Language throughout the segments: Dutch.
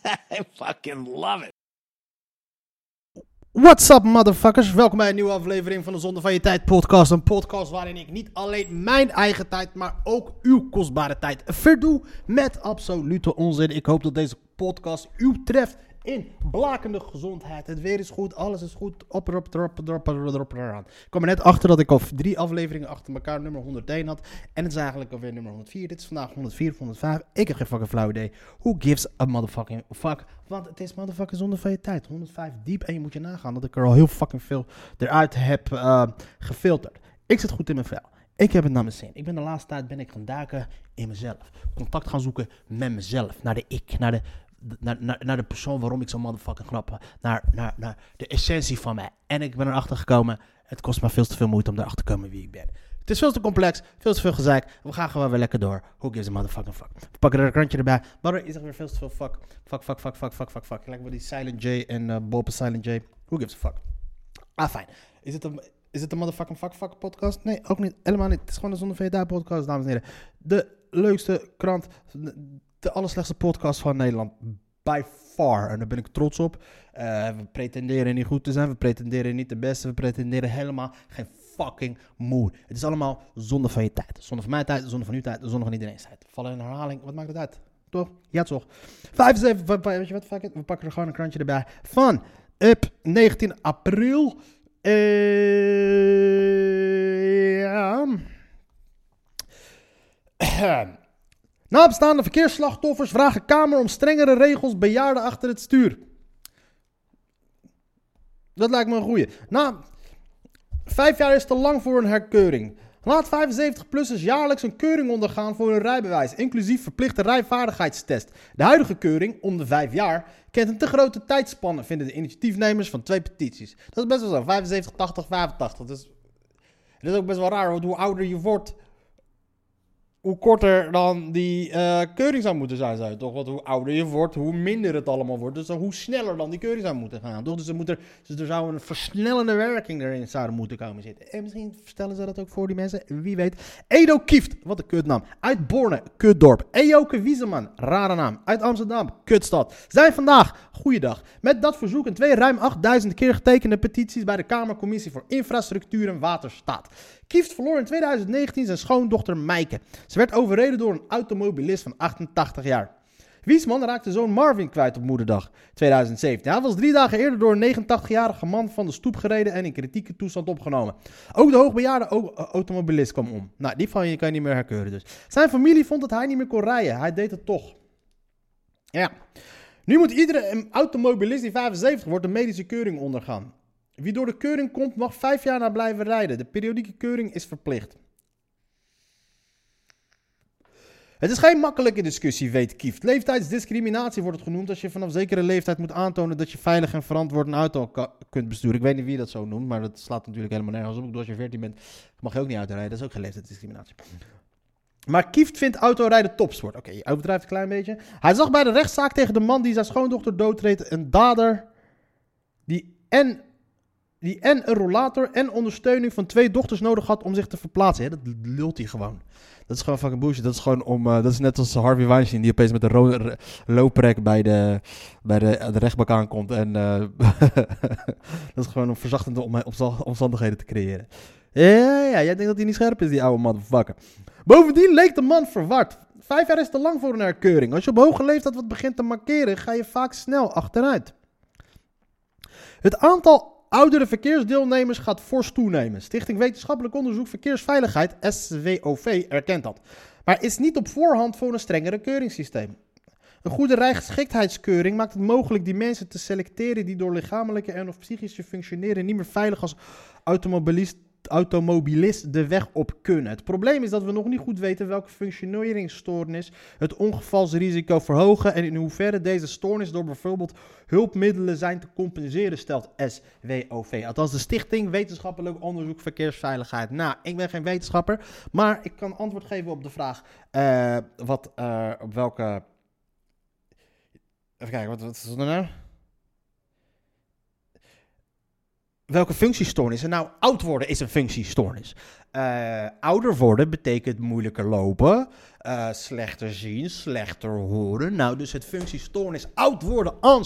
I fucking love it. What's up, motherfuckers? Welkom bij een nieuwe aflevering van de Zonde van Je Tijd podcast. Een podcast waarin ik niet alleen mijn eigen tijd, maar ook uw kostbare tijd verdoe met absolute onzin. Ik hoop dat deze podcast u treft in blakende gezondheid. Het weer is goed, alles is goed. Op, erop, erop, erop, eraan. Ik kwam er net achter dat ik al drie afleveringen achter elkaar nummer 101 had. En het is eigenlijk alweer nummer 104. Dit is vandaag 104 of 105. Ik heb geen fucking flauw idee. Who gives a motherfucking fuck? Want het is motherfucking zonde van je tijd. 105 diep. En je moet je nagaan dat ik er al heel fucking veel eruit heb eh, gefilterd. Ik zit goed in mijn vel. Ik heb het naar mijn zin. Ik ben de laatste tijd ben ik gaan duiken in mezelf. Contact gaan zoeken met mezelf. Naar de ik. Naar de, naar, naar, naar de persoon waarom ik zo motherfucking grappen. Naar, naar, naar de essentie van mij. En ik ben erachter gekomen. Het kost me veel te veel moeite om erachter te komen wie ik ben. Het is veel te complex, veel te veel gezeik. We gaan gewoon weer lekker door. Who gives a motherfucking fuck? We pakken er een krantje erbij. Maar is er weer veel te veel fuck. Fuck, fuck, fuck, fuck, fuck, fuck, fuck. Lijkt me die Silent J en uh, Bob en Silent J. Who gives a fuck? Ah, fijn. Is het een, is het een motherfucking fuck, fuck podcast? Nee, ook niet. Helemaal niet. Het is gewoon een Zonde VDA podcast, dames en heren. De leukste krant, de allerslechtste podcast van Nederland. By far. En daar ben ik trots op. Eh, we pretenderen niet goed te zijn. We pretenderen niet de beste. We pretenderen helemaal geen fucking moe. Het is allemaal zonde van je tijd. Zonde van mijn tijd, zonde van uw tijd, zonde van iedereen's tijd. Vallen in herhaling, wat maakt het uit? Toch? Ja, toch? 75, weet je wat, fuck. We pakken er gewoon een krantje erbij. Van up 19 april. Ja. Nabestaande verkeersslachtoffers vragen Kamer om strengere regels bejaarden achter het stuur. Dat lijkt me een goeie. Na vijf jaar is te lang voor een herkeuring. Laat 75-plussers jaarlijks een keuring ondergaan voor hun rijbewijs, inclusief verplichte rijvaardigheidstest. De huidige keuring, om de vijf jaar, kent een te grote tijdspanne, vinden de initiatiefnemers van twee petities. Dat is best wel zo, 75, 80, 85. Dat is, het is ook best wel raar, hoe ouder je wordt, hoe korter dan die eh, keuring zou moeten zijn, zou je toch? Want hoe ouder je wordt, hoe minder het allemaal wordt. Dus hoe sneller dan die keuring zou moeten gaan. Toch? Dus, er, moet er, dus er zou een versnellende werking erin zouden moeten komen zitten. En misschien stellen ze dat ook voor die mensen, wie weet. Edo Kieft, wat een kutnaam. Uit Borne, kutdorp. Ejoke Wieseman, rare naam. Uit Amsterdam, kutstad. Zijn vandaag, goeiedag, met dat verzoek en twee ruim 8000 keer getekende petities bij de Kamercommissie voor Infrastructuur en Waterstaat. Kieft verloor in 2019 zijn schoondochter Meike. Ze werd overreden door een automobilist van 88 jaar. Wiesman raakte zoon Marvin kwijt op moederdag 2017. Hij was drie dagen eerder door een 89-jarige man van de stoep gereden en in kritieke toestand opgenomen. Ook de hoogbejaarde automobilist kwam om. Nou, die van je kan je niet meer herkeuren dus. Zijn familie vond dat hij niet meer kon rijden. Hij deed het toch. Ja. Nu moet iedere automobilist die 75 wordt een medische keuring ondergaan. Wie door de keuring komt, mag vijf jaar na blijven rijden. De periodieke keuring is verplicht. Het is geen makkelijke discussie, weet Kieft. Leeftijdsdiscriminatie wordt het genoemd als je vanaf zekere leeftijd moet aantonen dat je veilig en verantwoord een auto kunt besturen. Ik weet niet wie dat zo noemt, maar dat slaat natuurlijk helemaal nergens op. Als je 14 bent, mag je ook niet uitrijden. Dat is ook geen leeftijdsdiscriminatie. Maar Kieft vindt autorijden topsport. Oké, je overdrijft een klein beetje. Hij zag bij de rechtszaak tegen de man die zijn schoondochter doodreed een dader die en die en een rollator en ondersteuning van twee dochters nodig had om zich te verplaatsen. Dat lult hij gewoon. Dat is gewoon fucking bullshit. Dat is gewoon om. Uh, dat is net als Harvey Weinstein die opeens met een looprek bij de, bij de, de rechtbank aankomt. En uh, dat is gewoon om verzachtende omstandigheden te creëren. Ja, ja, jij denkt dat hij niet scherp is, die oude motherfucker. Bovendien leek de man verward. Vijf jaar is te lang voor een herkeuring. Als je op hoge leeftijd wat begint te markeren, ga je vaak snel achteruit. Het aantal Oudere verkeersdeelnemers gaat fors toenemen. Stichting Wetenschappelijk Onderzoek Verkeersveiligheid, SWOV, erkent dat. Maar is niet op voorhand voor een strengere keuringssysteem. Een goede rijgeschiktheidskeuring maakt het mogelijk die mensen te selecteren die door lichamelijke en of psychische functioneren niet meer veilig als automobilist automobilist de weg op kunnen. Het probleem is dat we nog niet goed weten welke functioneringsstoornis het ongevalsrisico verhogen en in hoeverre deze stoornis door bijvoorbeeld hulpmiddelen zijn te compenseren, stelt SWOV. Althans, de Stichting Wetenschappelijk Onderzoek Verkeersveiligheid. Nou, ik ben geen wetenschapper, maar ik kan antwoord geven op de vraag eh, wat, eh, op welke... Even kijken, wat, wat is er nou? Welke functiestoornis? Nou, oud worden is een functiestoornis. Uh, ouder worden betekent moeilijker lopen, uh, slechter zien, slechter horen. Nou, dus het functiestoornis oud worden aan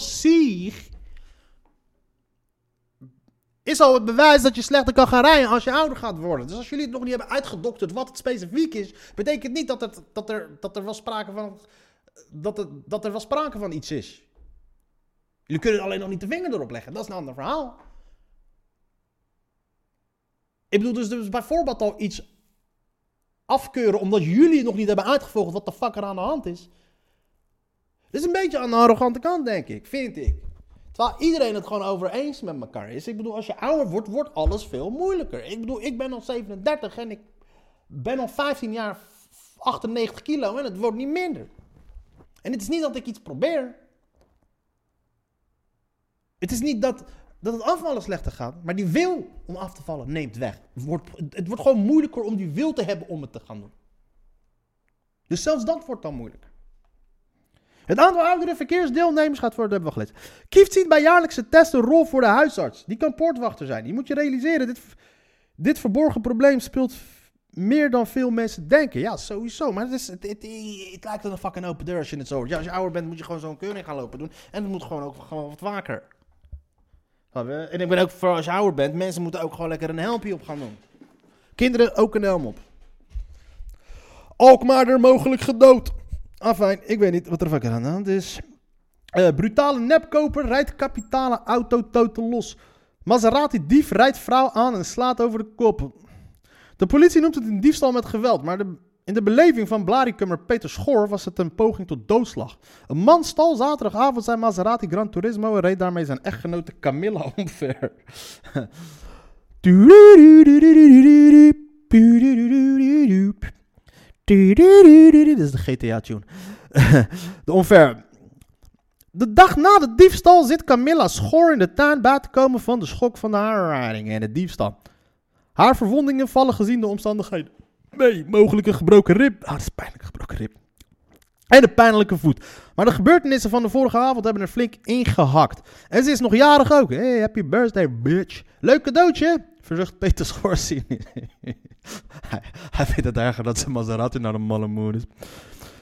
is al het bewijs dat je slechter kan gaan rijden als je ouder gaat worden. Dus als jullie het nog niet hebben uitgedokterd wat het specifiek is, betekent niet dat, het, dat, er, dat er wel sprake van dat, het, dat er wel sprake van iets is. Jullie kunnen alleen nog niet de vinger erop leggen. Dat is een ander verhaal. Ik bedoel dus, dus bijvoorbeeld al iets afkeuren omdat jullie nog niet hebben uitgevolgd wat de fuck er aan de hand is. Dat is een beetje aan de arrogante kant, denk ik, vind ik. Terwijl iedereen het gewoon over eens met elkaar is. Ik bedoel, als je ouder wordt, wordt alles veel moeilijker. Ik bedoel, ik ben al 37 en ik ben al 15 jaar 98 kilo en het wordt niet minder. En het is niet dat ik iets probeer. Het is niet dat, dat het afvallen slechter gaat. Maar die wil om af te vallen neemt weg. Het wordt, het wordt gewoon moeilijker om die wil te hebben om het te gaan doen. Dus zelfs dat wordt dan moeilijker. Het aantal oudere verkeersdeelnemers gaat voor, dat hebben we gelezen. Kieft ziet bij jaarlijkse testen een rol voor de huisarts. Die kan poortwachter zijn. Die moet je realiseren, dit, dit verborgen probleem speelt meer dan veel mensen denken. Ja, sowieso. Maar het, is, het, het, lijkt een fucking open deur als je het zo hoort. Ja, als je ouder bent moet je gewoon zo'n keuring gaan lopen doen. En het moet gewoon ook gewoon wat vaker. En ik ben ook voor als je ouder bent, mensen moeten ook gewoon lekker een helmpje op gaan doen. Kinderen ook een helm op. Alkmaar er mogelijk gedood. Afijn, ik weet niet wat er fucking aan de is. Uh, brutale nepkoper rijdt kapitale auto totaal los. Maserati dief rijdt vrouw aan en slaat over de kop. De politie noemt het een diefstal met geweld, maar de in de beleving van Blaricummer Peter Schoor was het een poging tot doodslag. Een man stal zaterdagavond zijn Maserati Gran Turismo en reed daarmee zijn echtgenote Camilla omver. Dit is de GTA-tune. de omver. De dag na de diefstal zit Camilla Schoor in de tuin bij te komen van de schok van de aanrijding en de diefstal. Haar verwondingen vallen gezien de omstandigheden Nee, mogelijk een gebroken rib. Ah, dat is pijnlijk, gebroken rib. En een pijnlijke voet. Maar de gebeurtenissen van de vorige avond hebben er flink ingehakt. En ze is nog jarig ook. Hey, happy birthday, bitch. Leuk cadeautje, verzucht Peter Schorsien. hij, hij vindt het erger dat ze Maserati naar de malle moon is.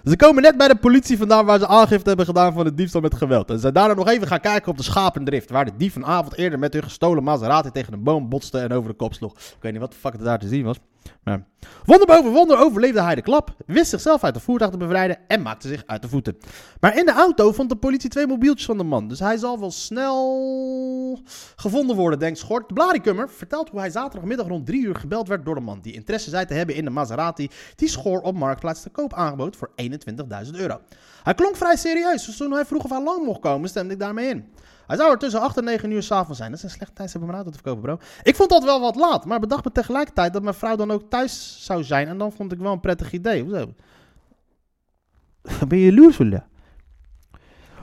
Ze komen net bij de politie vandaan waar ze aangifte hebben gedaan van de diefstal met geweld. En ze daarna nog even gaan kijken op de schapendrift. Waar de dief een avond eerder met hun gestolen Maserati tegen een boom botste en over de kop sloeg. Ik weet niet wat de fuck er daar te zien was. Maar wonder boven wonder overleefde hij de klap, wist zichzelf uit de voertuig te bevrijden en maakte zich uit de voeten. Maar in de auto vond de politie twee mobieltjes van de man, dus hij zal wel snel gevonden worden, denkt Schort. De Blarikummer vertelt hoe hij zaterdagmiddag rond drie uur gebeld werd door de man die interesse zei te hebben in de Maserati die Schor op Marktplaats te koop aangebood voor 21.000 euro. Hij klonk vrij serieus, dus toen hij vroeg of hij lang mocht komen, stemde ik daarmee in. Hij zou er tussen 8 en 9 uur s'avonds zijn. Dat is een slecht tijd om mijn auto te verkopen, bro. Ik vond dat wel wat laat, maar bedacht me tegelijkertijd dat mijn vrouw dan ook thuis zou zijn. En dan vond ik wel een prettig idee. Hoezo? Ben je loersvullen?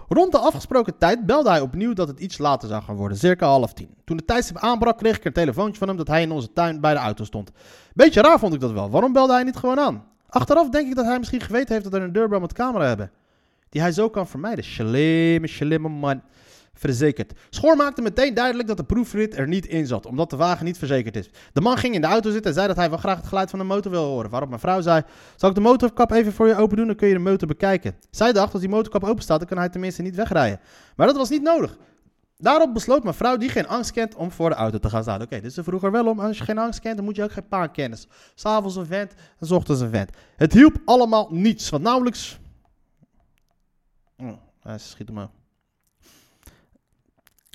Rond de afgesproken tijd belde hij opnieuw dat het iets later zou gaan worden, circa half tien. Toen de tijdstip aanbrak, kreeg ik een telefoontje van hem dat hij in onze tuin bij de auto stond. Beetje raar vond ik dat wel. Waarom belde hij niet gewoon aan? Achteraf denk ik dat hij misschien geweten heeft dat er een deurbel met camera hebben. Die hij zo kan vermijden. Slimme, slimme man verzekerd. Schoor maakte meteen duidelijk dat de proefrit er niet in zat, omdat de wagen niet verzekerd is. De man ging in de auto zitten en zei dat hij wel graag het geluid van de motor wil horen. Waarop mijn vrouw zei: Zal ik de motorkap even voor je open doen, dan kun je de motor bekijken. Zij dacht: Als die motorkap open staat, dan kan hij tenminste niet wegrijden. Maar dat was niet nodig. Daarop besloot mijn vrouw, die geen angst kent, om voor de auto te gaan staan. Oké, dit is er vroeger wel om. Als je geen angst kent, dan moet je ook geen paan kennen. S'avonds een vent en s ochtends een vent. Het hielp allemaal niets, want nauwelijks... Hij schiet hem ook.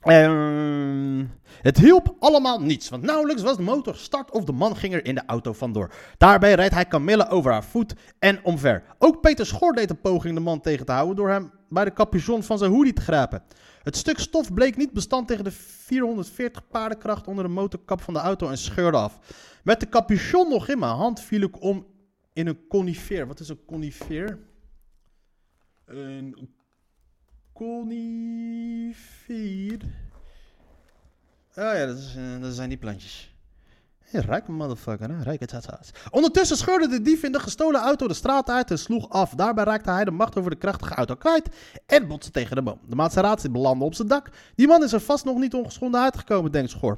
Um, het hielp allemaal niets, want nauwelijks was de motor gestart of de man ging er in de auto vandoor. Daarbij rijdt hij Camille over haar voet en omver. Ook Peter Schor deed een poging de man tegen te houden door hem bij de capuchon van zijn hoodie te grijpen. Het stuk stof bleek niet bestand tegen de 440 paardenkracht onder de motorkap van de auto en scheurde af. Met de capuchon nog in mijn hand viel ik om in een conifeer. Wat is een conifeer? Een conifeer. Oh ja, eh, dat zijn die plantjes. Hey, rijke motherfucker, hè? Rijke tata's. Ondertussen scheurde de dief in de gestolen auto de straat uit en sloeg af. Daarbij raakte hij de macht over de krachtige auto kwijt en botste tegen de boom. De Maserati belandde op zijn dak. Die man is er vast nog niet ongeschonden uitgekomen, denkt Schor.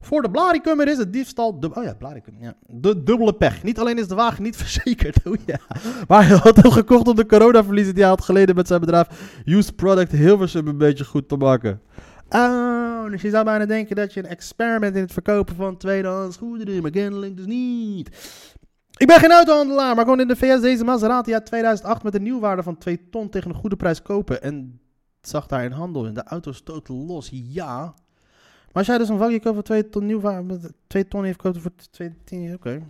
Voor de Blaricummer is het diefstal... dub- oh ja, Blaricum, ja. De dubbele pech. Niet alleen is de wagen niet verzekerd, oh ja. Maar hij had hem gekocht om de coronaverliezen die hij had geleden met zijn bedrijf Used Product Hilversum een beetje goed te maken. Oh, dus je zou bijna denken dat je een experiment in het verkopen van tweedehands goederen, maar kennelijk dus niet. Ik ben geen autohandelaar, maar kon in de VS deze Maserati uit 2008 met een nieuwwaarde van 2 ton tegen een goede prijs kopen. En zag daar in handel in. De auto stootte los, ja. Maar als jij dus een vakje koopt voor 2 ton met 2 ton heeft koopt voor 2 10, oké.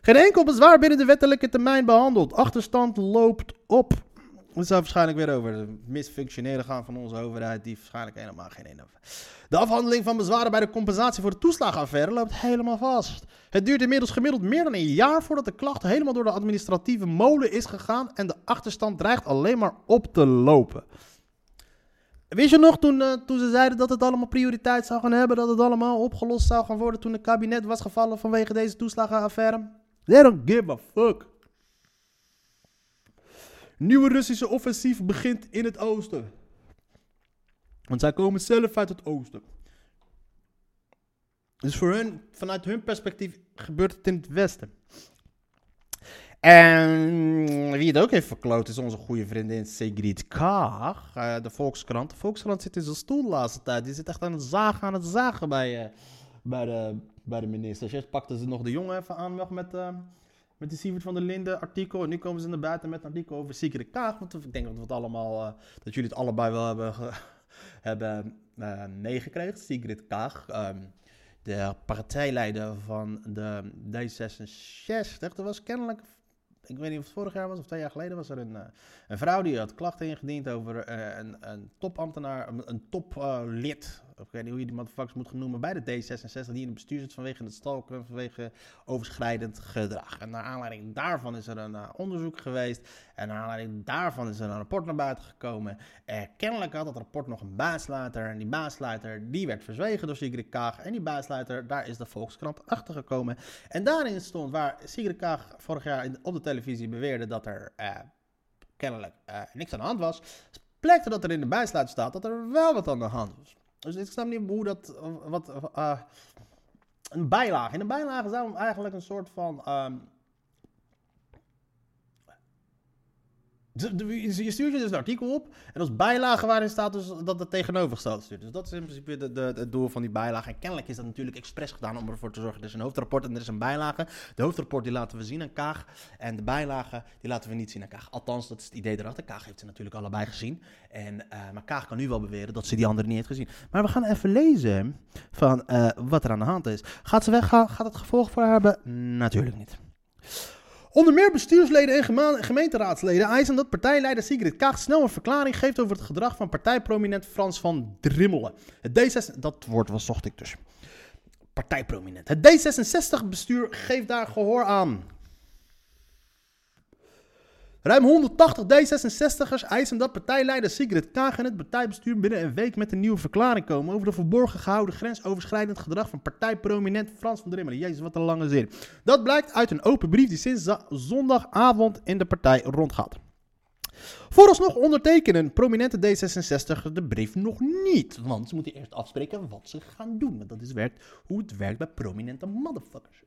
Geen enkel bezwaar binnen de wettelijke termijn behandeld. Achterstand loopt op. Het zou waarschijnlijk weer over de misfunctioneren gaan van onze overheid, die waarschijnlijk helemaal geen ene De afhandeling van bezwaren bij de compensatie voor de toeslagenaffaire loopt helemaal vast. Het duurt inmiddels gemiddeld meer dan een jaar voordat de klacht helemaal door de administratieve molen is gegaan en de achterstand dreigt alleen maar op te lopen. Wist je nog toen, eh, toen ze zeiden dat het allemaal prioriteit zou gaan hebben, dat het allemaal opgelost zou gaan worden toen het kabinet was gevallen vanwege deze toeslagenaffaire? They don't give a fuck. Nieuwe Russische offensief begint in het oosten. Want zij komen zelf uit het oosten. Dus voor hun, vanuit hun perspectief, gebeurt het in het westen. En wie het ook heeft verkloot is onze goede vriendin Sigrid Kaag, eh, de Volkskrant. De Volkskrant zit in zijn stoel de laatste tijd. Die zit echt aan het zagen, aan het zagen bij, eh, bij, de, bij de ministers. Eerst pakten ze nog de jongen even aan met, eh, met die Sievert van der Linden artikel. En nu komen ze naar buiten met een artikel over Sigrid Kaag. Want ik denk dat we het allemaal, eh, dat jullie het allebei wel hebben, hebben eh, meegekregen. Sigrid Kaag, ehm, de partijleider van de D66. Dat was kennelijk ik weet niet of het vorig jaar was of twee jaar geleden, was er een, eh, een vrouw die had klachten ingediend over een, een topambtenaar, een, een toplid, ik weet niet hoe je die motherfuckers moet noemen, bij de D66, die in het bestuur zit vanwege het stalken, vanwege overschrijdend gedrag. En naar aanleiding daarvan is er een eh, onderzoek geweest en naar aanleiding daarvan is er een rapport naar buiten gekomen. Eh, kennelijk had dat rapport nog een baasluiter en die baasluiter die werd verzwegen door Sigrid Kaag en die baasluiter, daar is de Volkskrant achter gekomen. En daarin stond waar Sigrid Kaag vorig jaar op de televisie beweerde dat er eh, kennelijk niks aan de hand was, plekte dat er in de bijsluiter staat dat er wel wat aan de hand was. Dus ik snap niet hoe dat, wat, eh, een bijlage. In een bijlage zou eigenlijk een soort van, ehm, de- de- je stuurt je dus een artikel op en als bijlage waarin staat dus dat het tegenovergestelde stuurt. Dus dat is in principe de, de, het doel van die bijlage. En kennelijk is dat natuurlijk expres gedaan om ervoor te zorgen. Er is een hoofdrapport en er is een bijlage. De hoofdrapport die laten we zien aan Kaag en de bijlage die laten we niet zien aan Kaag. Althans, dat is het idee erachter. Kaag heeft ze natuurlijk allebei gezien. En, eh, maar Kaag kan nu wel beweren dat ze die andere niet heeft gezien. Maar we gaan even lezen van eh, wat er aan de hand is. Gaat ze weggaan? Gaat het gevolg voor haar hebben? Natuurlijk niet. Onder meer bestuursleden en gemeenteraadsleden eisen dat partijleider Sigrid Kaag snel een verklaring geeft over het gedrag van partijprominent Frans van Drimmelen. Het D66, dat woord was zocht ik dus. Partijprominent. Het D66-bestuur geeft daar gehoor aan. Ruim 180 D66'ers eisen dat partijleider Sigrid Kaag en het partijbestuur binnen een week met een nieuwe verklaring komen over de verborgen gehouden grensoverschrijdend gedrag van partijprominent Frans van Drimmelen. Jezus, wat een lange zin. Dat blijkt uit een open brief die sinds zondagavond in de partij rondgaat. Vooralsnog ondertekenen prominente D66 de brief nog niet, want ze moeten eerst afspreken wat ze gaan doen. Want dat is werkt, hoe het werkt bij prominente motherfuckers.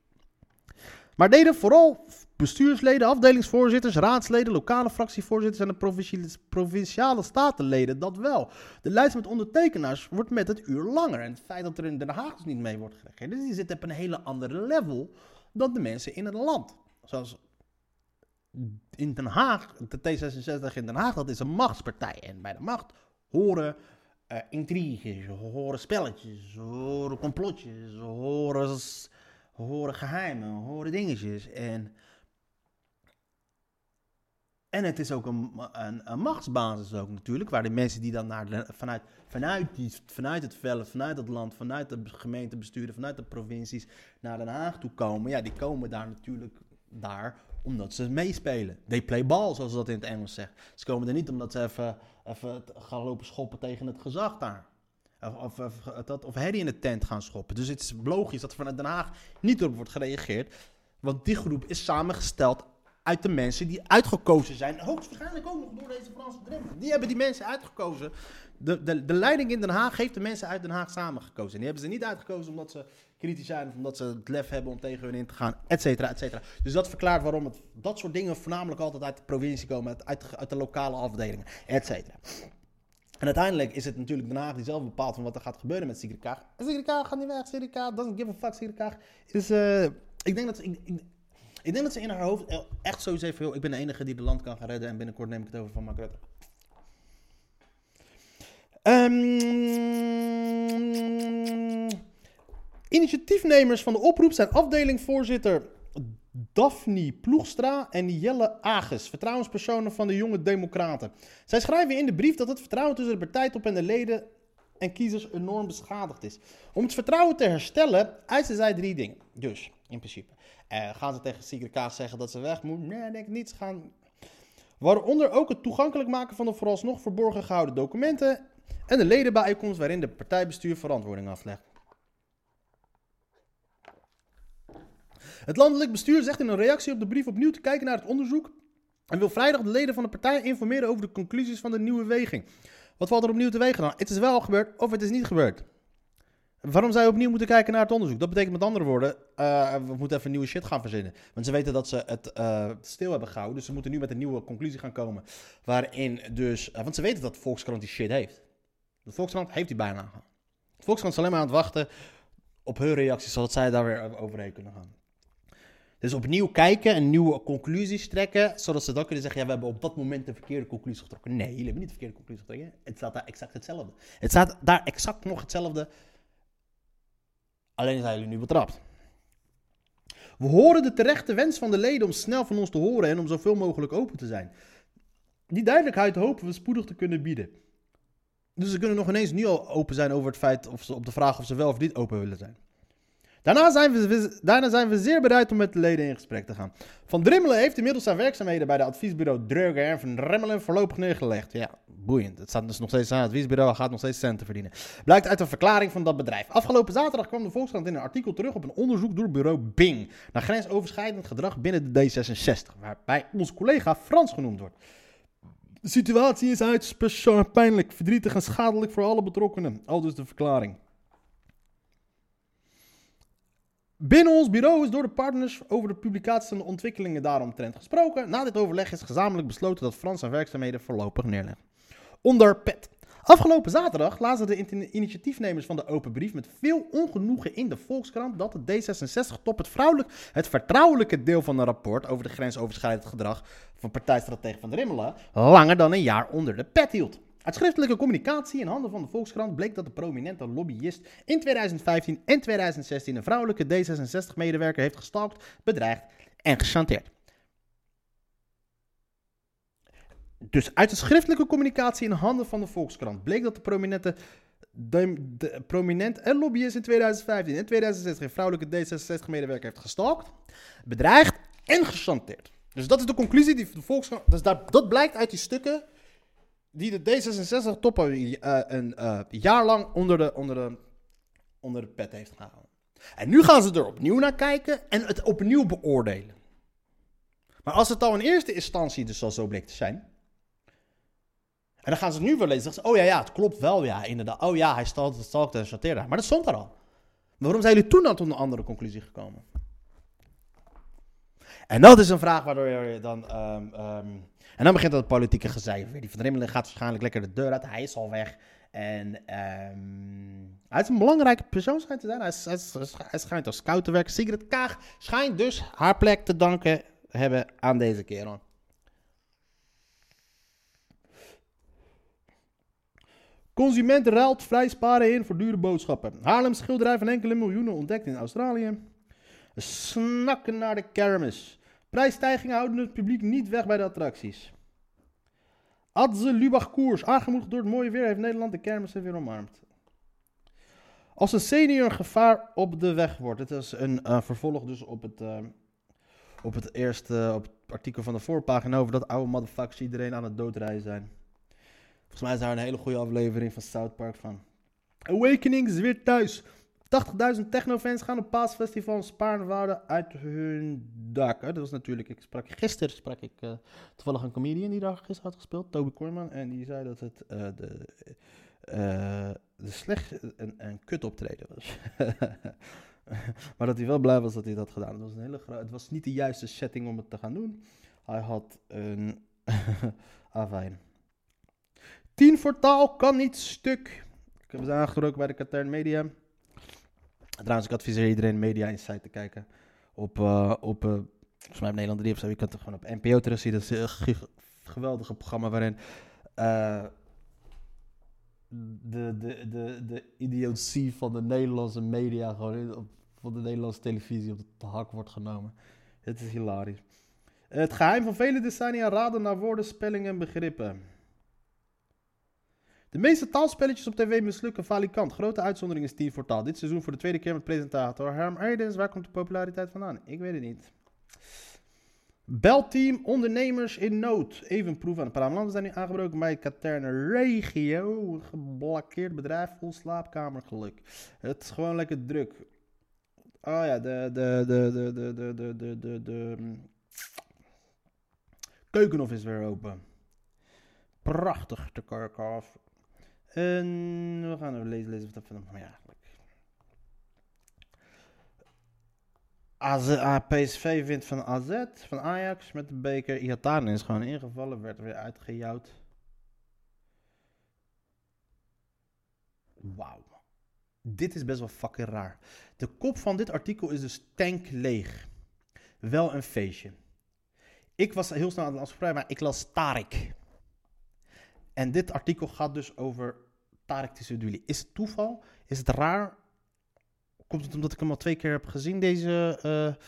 Maar deden vooral bestuursleden, afdelingsvoorzitters, raadsleden, lokale fractievoorzitters en de provinciale statenleden dat wel. De lijst met ondertekenaars wordt met het uur langer. En het feit dat er in Den Haag dus niet mee wordt geregeerd, dus die zit op een hele andere level dan de mensen in het land. Zoals in Den Haag, de T66 in Den Haag, dat is een machtspartij. En bij de macht horen eh, intriges, horen spelletjes, horen complotjes, horen, horen geheimen, horen dingetjes. En En het is ook een, een, machtsbasis ook natuurlijk, waar de mensen die dan naar vanuit, vanuit, die, vanuit het veld, vanuit het land, vanuit de gemeentebesturen, vanuit de provincies naar Den Haag toe komen, ja, die komen daar natuurlijk daar omdat ze meespelen. They play ball, zoals ze dat in het Engels zegt. Ze komen er niet omdat ze even, even gaan lopen schoppen tegen het gezag daar. Of, of, dat, of herrie in de tent gaan schoppen. Dus het is logisch dat er vanuit Den Haag niet op wordt gereageerd. Want die groep is samengesteld uit de mensen die uitgekozen zijn. Hoogstwaarschijnlijk ook nog door deze Franse drempel. Die hebben die mensen uitgekozen. De, de, de leiding in Den Haag heeft de mensen uit Den Haag samengekozen. En die hebben ze niet uitgekozen omdat ze kritisch zijn... of omdat ze het lef hebben om tegen hun in te gaan, et cetera, et cetera. Dus dat verklaart waarom dat soort dingen voornamelijk altijd uit de provincie komen... uit, uit, uit de lokale afdelingen, et cetera. En uiteindelijk is het natuurlijk Den Haag die zelf bepaalt van wat er gaat gebeuren met Sigrid Kaag. En Sigrid Kaag gaat niet weg. Sigrid Kaag doesn't give a fuck. Sigrid Kaag is... eh, ik, denk dat ze, ik, ik, denk dat ze in haar hoofd echt sowieso heeft... "Yo, Ik ben de enige die het land kan gaan redden. En binnenkort neem ik het over van Mark Rutte. Ehm, initiatiefnemers van de oproep zijn afdelingvoorzitter Daphne Ploegstra en Jelle Ages, vertrouwenspersonen van de Jonge Democraten. Zij schrijven in de brief dat het vertrouwen tussen de partijtop en de leden en kiezers enorm beschadigd is. Om het vertrouwen te herstellen, eisen zij drie dingen. Dus, in principe. Eh, gaan ze tegen Sigrid Kaag zeggen dat ze weg moet? Nee, denk ik niet. Gaan... Waaronder ook het toegankelijk maken van de vooralsnog verborgen gehouden documenten en de ledenbijeenkomst waarin de partijbestuur verantwoording aflegt. Het landelijk bestuur zegt in een reactie op de brief opnieuw te kijken naar het onderzoek en wil vrijdag de leden van de partij informeren over de conclusies van de nieuwe weging. Wat valt er opnieuw te wegen dan? Het is wel gebeurd of het is niet gebeurd. Waarom je opnieuw moeten kijken naar het onderzoek? Dat betekent met andere woorden, eh, we moeten even nieuwe shit gaan verzinnen. Want ze weten dat ze het eh, stil hebben gehouden, dus ze moeten nu met een nieuwe conclusie gaan komen. Waarin dus, eh, want ze weten dat Volkskrant die shit heeft. De Volkskrant heeft die bijna. De Volkskrant is alleen maar aan het wachten op hun reacties, zodat zij daar weer overheen kunnen gaan. Dus opnieuw kijken en nieuwe conclusies trekken, zodat ze dan kunnen zeggen, ja, we hebben op dat moment de verkeerde conclusie getrokken. Nee, jullie hebben niet de verkeerde conclusie getrokken. Het staat daar exact hetzelfde. Het staat daar exact nog hetzelfde, alleen zijn jullie nu betrapt. We horen de terechte wens van de leden om snel van ons te horen en om zoveel mogelijk open te zijn. Die duidelijkheid hopen we spoedig te kunnen bieden. Dus ze kunnen nog ineens nu al open zijn over het feit of ze op de vraag of ze wel of niet open willen zijn. Daarna zijn, we, daarna zijn we zeer bereid om met de leden in gesprek te gaan. Van Drimmelen heeft inmiddels zijn werkzaamheden bij de adviesbureau Dreuger en Van Drimmelen voorlopig neergelegd. Ja, boeiend. Het staat dus nog steeds aan het adviesbureau, gaat nog steeds centen verdienen. Blijkt uit een verklaring van dat bedrijf. Afgelopen zaterdag kwam de Volkskrant in een artikel terug op een onderzoek door bureau Bing naar grensoverschrijdend gedrag binnen de D66, waarbij onze collega Frans genoemd wordt. De situatie is uiterst pijnlijk, verdrietig en schadelijk voor alle betrokkenen. Al dus de verklaring. Binnen ons bureau is door de partners over de publicaties en de ontwikkelingen daaromtrent gesproken. Na dit overleg is gezamenlijk besloten dat Frans zijn werkzaamheden voorlopig neerlegt. Onder pet. Afgelopen zaterdag lazen de in- initiatiefnemers van de open brief met veel ongenoegen in de Volkskrant dat de D66-top het, vrouwelijk, het vertrouwelijke deel van een rapport over de grensoverschrijdend gedrag van partijstratege Van Drimmelen langer dan een jaar onder de pet hield. Uit schriftelijke communicatie in handen van de Volkskrant bleek dat de prominente lobbyist in 2015 en 2016 een vrouwelijke D66-medewerker heeft gestalkt, bedreigd en gechanteerd. Dus uit de schriftelijke communicatie in handen van de Volkskrant bleek dat de prominente, de, prominent en lobbyist in 2015 en 2016 een vrouwelijke D66-medewerker heeft gestalkt, bedreigd en gechanteerd. Dus dat is de conclusie die de Volkskrant. Dus daar, dat blijkt uit die stukken die de D66-top uh, een uh, jaar lang onder de, onder, de, onder de pet heeft gehouden. En nu gaan ze er opnieuw naar kijken en het opnieuw beoordelen. Maar als het al in eerste instantie dus al zo bleek te zijn. En dan gaan ze nu wel lezen. Zeggen ze, oh ja, ja, het klopt wel, ja, inderdaad. Oh ja, hij stalkte, stalkte en chanteerde. Maar dat stond er al. Waarom zijn jullie toen dan tot een andere conclusie gekomen? En dat is een vraag waardoor je dan... Um, um, en dan begint dat politieke gezeik weer. Die Van Drimmelen gaat waarschijnlijk lekker de deur uit. Hij is al weg. En um, hij is een belangrijke persoon schijnt te zijn. Hij schijnt als scout te werken. Sigrid Kaag schijnt dus haar plek te danken hebben aan deze kerel. Consument ruilt vrij sparen in voor dure boodschappen. Haarlem schilderij van enkele miljoenen ontdekt in Australië. Snakken naar de kermis. Prijsstijgingen houden het publiek niet weg bij de attracties. Adze Lubach Koers. Aangemoedigd door het mooie weer heeft Nederland de kermissen weer omarmd. Als een senior gevaar op de weg wordt. Het is een eh, vervolg dus op het, eh, op het eerste op het artikel van de voorpagina over dat oude motherfuckers iedereen aan het doodrijden zijn. Volgens mij is daar een hele goede aflevering van South Park van. Awakening is weer thuis. 80.000 technofans gaan op paasfestival Spaarnwoude uit hun dak. Dat was natuurlijk, ik sprak gisteren sprak ik uh, toevallig een comedian die daar gisteren had gespeeld, Toby Korman. En die zei dat het uh, de, uh, de slecht een, een kut optreden was. maar dat hij wel blij was dat hij dat gedaan had. Het was, een hele het was niet de juiste setting om het te gaan doen. Hij had een afijn. 10 voor taal kan niet stuk. Ik heb ze aangesproken bij de Katern Media. Trouwens, ik adviseer iedereen Media Insight te kijken. Op, uh, op uh, volgens mij op Nederland 3 of zo. Je kunt het gewoon op NPO terugzien. Dat is een geweldige programma waarin uh, de, de, de, de idiotie van de Nederlandse media gewoon op, van de Nederlandse televisie op de hak wordt genomen. Het is hilarisch. Het geheim van vele decennia raden naar woorden, spellingen en begrippen. De meeste taalspelletjes op tv mislukken valikant. Grote uitzondering is 10 voor taal. Dit seizoen voor de tweede keer met presentator Herm Eidens. Waar komt de populariteit vandaan? Ik weet het niet. Belteam Ondernemers in Nood. Even proef aan de Paramelanden zijn nu aangebroken bij Katerne Regio. Geblokkeerd bedrijf vol slaapkamergeluk. Het is gewoon lekker druk. Oh ja, de, de, de, de, de, de, de, de, de, de keukenhof is weer open. Prachtig, de karkaf. We gaan even lezen, lezen wat dat van ja, eigenlijk. AZ, PSV wint van AZ, van Ajax met de beker. Iataren is gewoon ingevallen, werd weer uitgejouwd. Wauw. Dit is best wel fucking raar. De kop van dit artikel is dus tank leeg. Wel een feestje. Ik was heel snel aan het afspreken, maar ik las Tarik. En dit artikel gaat dus over Tarek Tissouduli. Is het toeval? Is het raar? Komt het omdat ik hem al twee keer heb gezien, deze uh,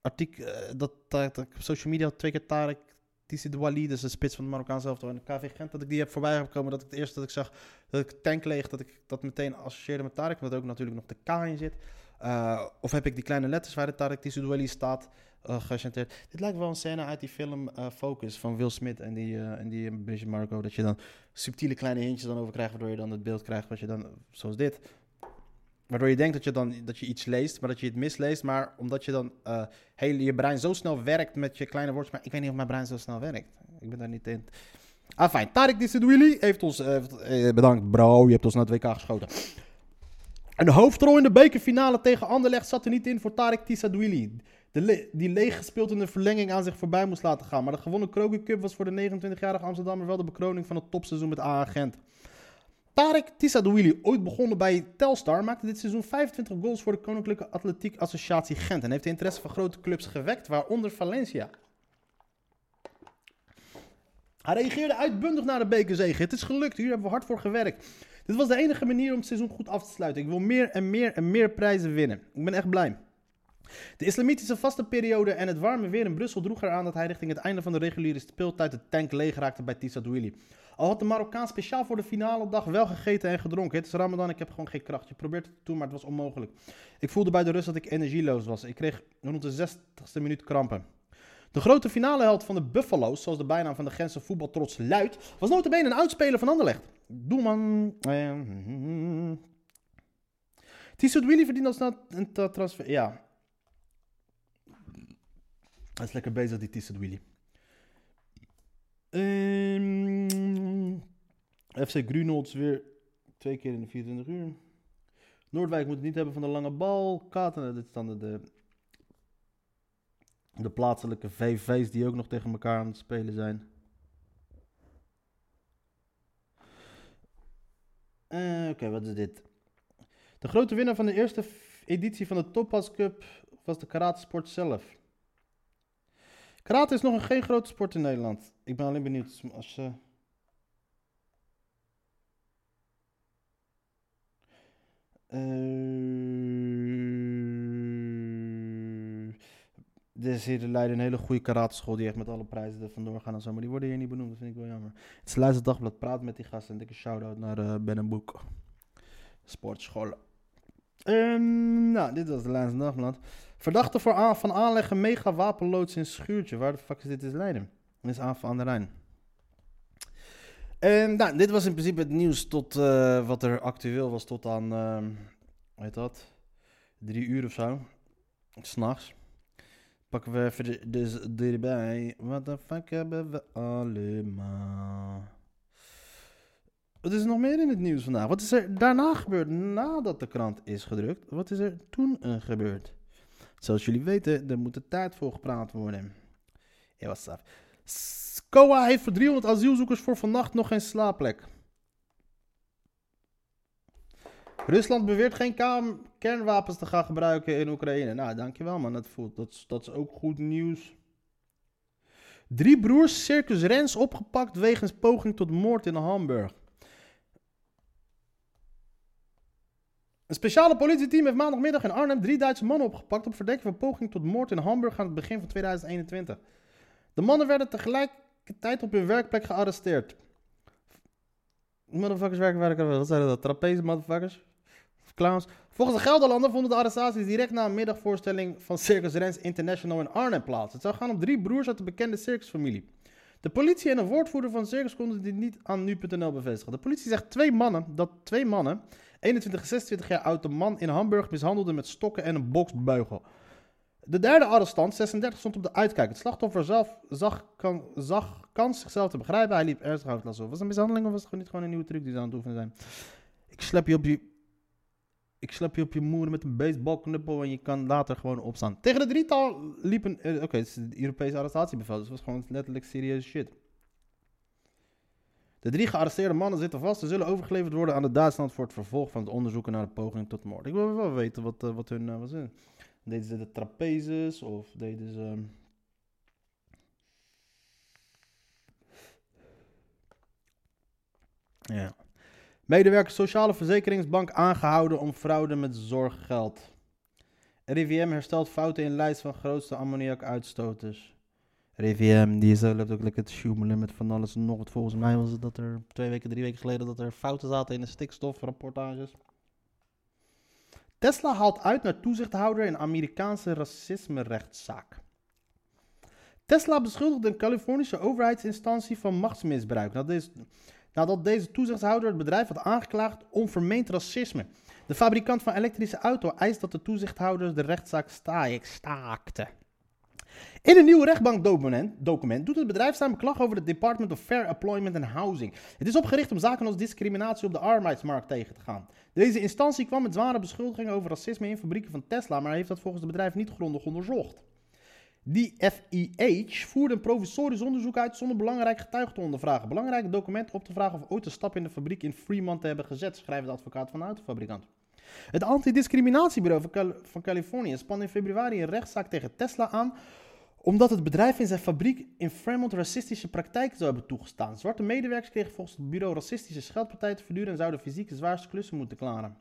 artikel, uh, dat, dat, ik op social media twee keer Tarek Tissoudali, dus de spits van de Marokkaanse elftal en de KV Gent, dat ik die heb voorbij gekomen, dat ik het eerste dat ik zag, dat ik tank leeg, dat ik dat meteen associeerde met Tarek, omdat er ook natuurlijk nog de K in zit. Uh, of heb ik die kleine letters waar de Tarek Tissoudali staat, uh. Dit lijkt wel een scène uit die film uh, Focus van Will Smith en die, uh, en die Bridget Marco. Dat je dan subtiele kleine hintjes dan over krijgt, waardoor je dan het beeld krijgt wat je dan, zoals dit. Waardoor je denkt dat je dan dat je iets leest, maar dat je het misleest. Maar omdat je dan heel, je brein zo snel werkt met je kleine woordjes. Maar ik weet niet of mijn brein zo snel werkt. Ik ben daar niet in. Ah, fijn. Tarek Dissidouili heeft ons... bedankt, bro. Je hebt ons naar het WK geschoten. Een hoofdrol in de bekerfinale tegen Anderlecht zat er niet in voor Tarek Le die leeg gespeeld in de verlenging aan zich voorbij moest laten gaan. Maar de gewonnen Kroger Cup was voor de 29-jarige Amsterdammer wel de bekroning van het topseizoen met A-agent. Tarek Tissadouili, ooit begonnen bij Telstar, maakte dit seizoen 25 goals voor de Koninklijke Atletiek Associatie Gent. En heeft de interesse van grote clubs gewekt, waaronder Valencia. Hij reageerde uitbundig naar de bekerzege. Het is gelukt, hier hebben we hard voor gewerkt. Dit was de enige manier om het seizoen goed af te sluiten. Ik wil meer en meer en meer prijzen winnen. Ik ben echt blij. De islamitische vastenperiode en het warme weer in Brussel droeg eraan dat hij richting het einde van de reguliere speeltijd de tank leeg raakte bij Tissadouili. Al had de Marokkaan speciaal voor de finale dag wel gegeten en gedronken. Het is Ramadan, ik heb gewoon geen kracht. Je probeert het te doen, maar het was onmogelijk. Ik voelde bij de rust dat ik energieloos was. Ik kreeg rond de 60ste minuut krampen. De grote finaleheld van de Buffalo's, zoals de bijnaam van de Gentse voetbaltrots luidt, was notabene een oudspeler van Anderlecht. Doelman... Eh, Tissadouili verdient als een transfer... Ja, hij is lekker bezig, die Tissot Willy. Um, FC Grunolds weer twee keer in de 24 uur. Noordwijk moet het niet hebben van de lange bal. Katen, dit is dan de, de, de plaatselijke VV's die ook nog tegen elkaar aan het spelen zijn. Uh, Oké, wat is dit? De grote winnaar van de eerste editie van de Topaz Cup was de karate sport zelf. Karate is nog een, geen grote sport in Nederland. Ik ben alleen benieuwd als je... Uh, Er is hier in Leiden een hele goede karateschool die echt met alle prijzen er vandoor gaan en zo. Maar die worden hier niet benoemd, dat vind ik wel jammer. Het is Leidse Dagblad, praat met die gasten. En dikke shout-out naar eh, Ben en Boek. Sportscholen. Ehm, nou, dit was de Leidse Dagblad. Verdachte voor aan, van aanleggen mega wapenloods in Schuurtje. Waar de fuck is dit in Leiden? Dit is aan de Rijn. En nou, dit was in principe het nieuws tot eh, wat er actueel was tot aan, ehm hoe heet dat, drie uur of zo. S'nachts. Pakken we even dus erbij. Wat de fuck hebben we allemaal? Wat is er nog meer in het nieuws vandaag? Wat is er daarna gebeurd nadat de krant is gedrukt? Wat is er toen eh, gebeurd? Zoals jullie weten, er moet de tijd voor gepraat worden. Ja, wat staat? SCOA heeft voor 300 asielzoekers voor vannacht nog geen slaapplek. Rusland beweert geen kernwapens te gaan gebruiken in Oekraïne. Nou, dankjewel man. Dat, voelt, dat, dat is ook goed nieuws. Drie broers Circus Rens opgepakt wegens poging tot moord in Hamburg. Een speciale politieteam heeft maandagmiddag in Arnhem drie Duitse mannen opgepakt op verdenking van poging tot moord in Hamburg aan het begin van 2021. De mannen werden tegelijkertijd op hun werkplek gearresteerd. Motherfuckers werken waar Wat zijn dat? Trapeze motherfuckers? Clowns? Volgens de Gelderlander vonden de arrestaties direct na een middagvoorstelling van Circus Rens International in Arnhem plaats. Het zou gaan om drie broers uit de bekende circusfamilie. De politie en een woordvoerder van Circus konden dit niet aan nu.nl bevestigen. De politie zegt twee mannen, dat twee mannen, 21 en 26 jaar oud, de man in Hamburg mishandelden met stokken en een boksbeugel. De derde arrestant, 36, stond op de uitkijk. Het slachtoffer zelf zag, kan, zag kans zichzelf te begrijpen. Hij liep ernstig hoofdlast op. Was het een mishandeling of was het niet gewoon een nieuwe truc die ze aan het oefenen zijn? Ik slap je op je... Ik slap je op je moeder met een baseballknuppel en je kan later gewoon opstaan. Tegen de drietal liepen... eh, Oké, het is het Europese arrestatiebevel, dus het was gewoon letterlijk serieuze shit. De drie gearresteerde mannen zitten vast. Ze zullen overgeleverd worden aan de Duitsland voor het vervolg van het onderzoeken naar de poging tot moord. Ik wil wel weten wat, eh, wat hun... eh, wat Deden ze de trapezes of deden ze... ehm, Ja. Medewerker Sociale Verzekeringsbank aangehouden om fraude met zorggeld. RIVM herstelt fouten in lijst van grootste ammoniakuitstoters. RIVM, is, eh, loopt ook lekker te sjoemelen met van alles en nog wat. Volgens mij was het dat er twee weken, drie weken geleden dat er fouten zaten in de stikstofrapportages. Tesla haalt uit naar toezichthouder in Amerikaanse racisme-rechtszaak. Tesla beschuldigt een Californische overheidsinstantie van machtsmisbruik. Nadat deze, nadat deze toezichthouder het bedrijf had aangeklaagd om vermeend racisme. De fabrikant van elektrische auto eist dat de toezichthouder de rechtszaak sta- staakte. In een nieuw rechtbankdocument document doet het bedrijf zijn beklag over het Department of Fair Employment and Housing. Het is opgericht om zaken als discriminatie op de arbeidsmarkt tegen te gaan. Deze instantie kwam met zware beschuldigingen over racisme in fabrieken van Tesla, maar heeft dat volgens het bedrijf niet grondig onderzocht. Die FIH voerde een provisorisch onderzoek uit zonder belangrijk getuigen te ondervragen. Belangrijk document op te vragen of ooit een stap in de fabriek in Fremont te hebben gezet, schrijft de advocaat van de autofabrikant. Het antidiscriminatiebureau van, van Californië spande in februari een rechtszaak tegen Tesla aan omdat het bedrijf in zijn fabriek in Fremont racistische praktijken zou hebben toegestaan. Zwarte medewerkers kregen volgens het bureau racistische scheldpartijen te verduren en zouden fysiek zwaarste klussen moeten klaren.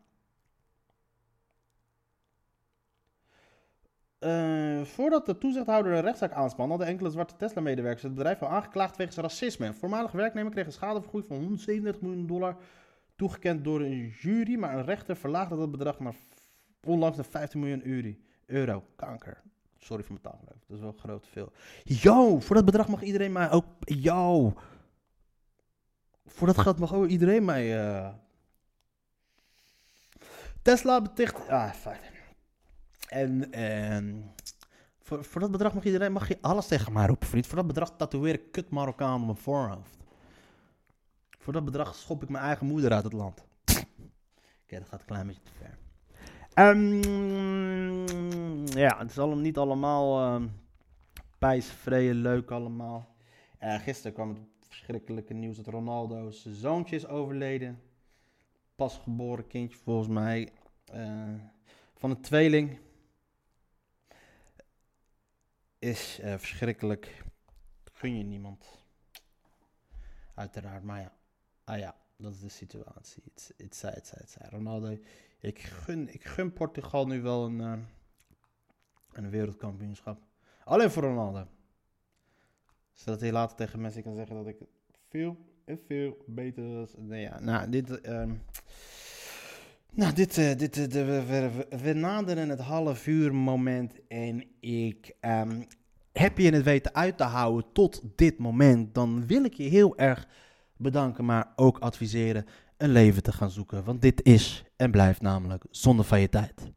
Eh, voordat de toezichthouder een rechtszaak aanspande, hadden enkele zwarte Tesla-medewerkers het bedrijf al aangeklaagd wegens racisme. Een voormalig werknemer kreeg een schadevergoeding van 137 miljoen dollar toegekend door een jury, maar een rechter verlaagde dat bedrag naar onlangs naar 15 miljoen euro. Kanker. Sorry voor mijn taalgebruik, dat is wel groot veel. Yo, voor dat bedrag mag iedereen mij ook... Yo. Voor dat geld mag ook iedereen mij... eh, Tesla beticht... Ah, fuck. En, en voor, voor dat bedrag mag iedereen, mag je alles tegen mij roepen, vriend. Voor dat bedrag tatoeëer ik kut Marokkaan op mijn voorhoofd. Voor dat bedrag schop ik mijn eigen moeder uit het land. Oké, dat gaat een klein beetje te Ehm, ja, het is allemaal niet allemaal um, leuk allemaal. Gisteren kwam het verschrikkelijke nieuws dat Ronaldo's zoontje is overleden. Pasgeboren kindje volgens mij. eh, van een tweeling. Is eh, verschrikkelijk. Gun je niemand. Uiteraard, maar ja. Ah ja, dat is de situatie. Het zij, het zij, het zij. Ronaldo, ik gun, ik gun Portugal nu wel een, eh, een wereldkampioenschap. Alleen voor Ronaldo. Zodat hij later tegen Messi kan zeggen dat ik veel en veel beter was. Nee, ja, nou, dit... ehm, nou, dit, eh, dit, eh, we naderen het half uur moment en ik ehm, heb je het weten uit te houden tot dit moment, dan wil ik je heel erg bedanken, maar ook adviseren een leven te gaan zoeken. Want dit is en blijft namelijk zonde van je tijd.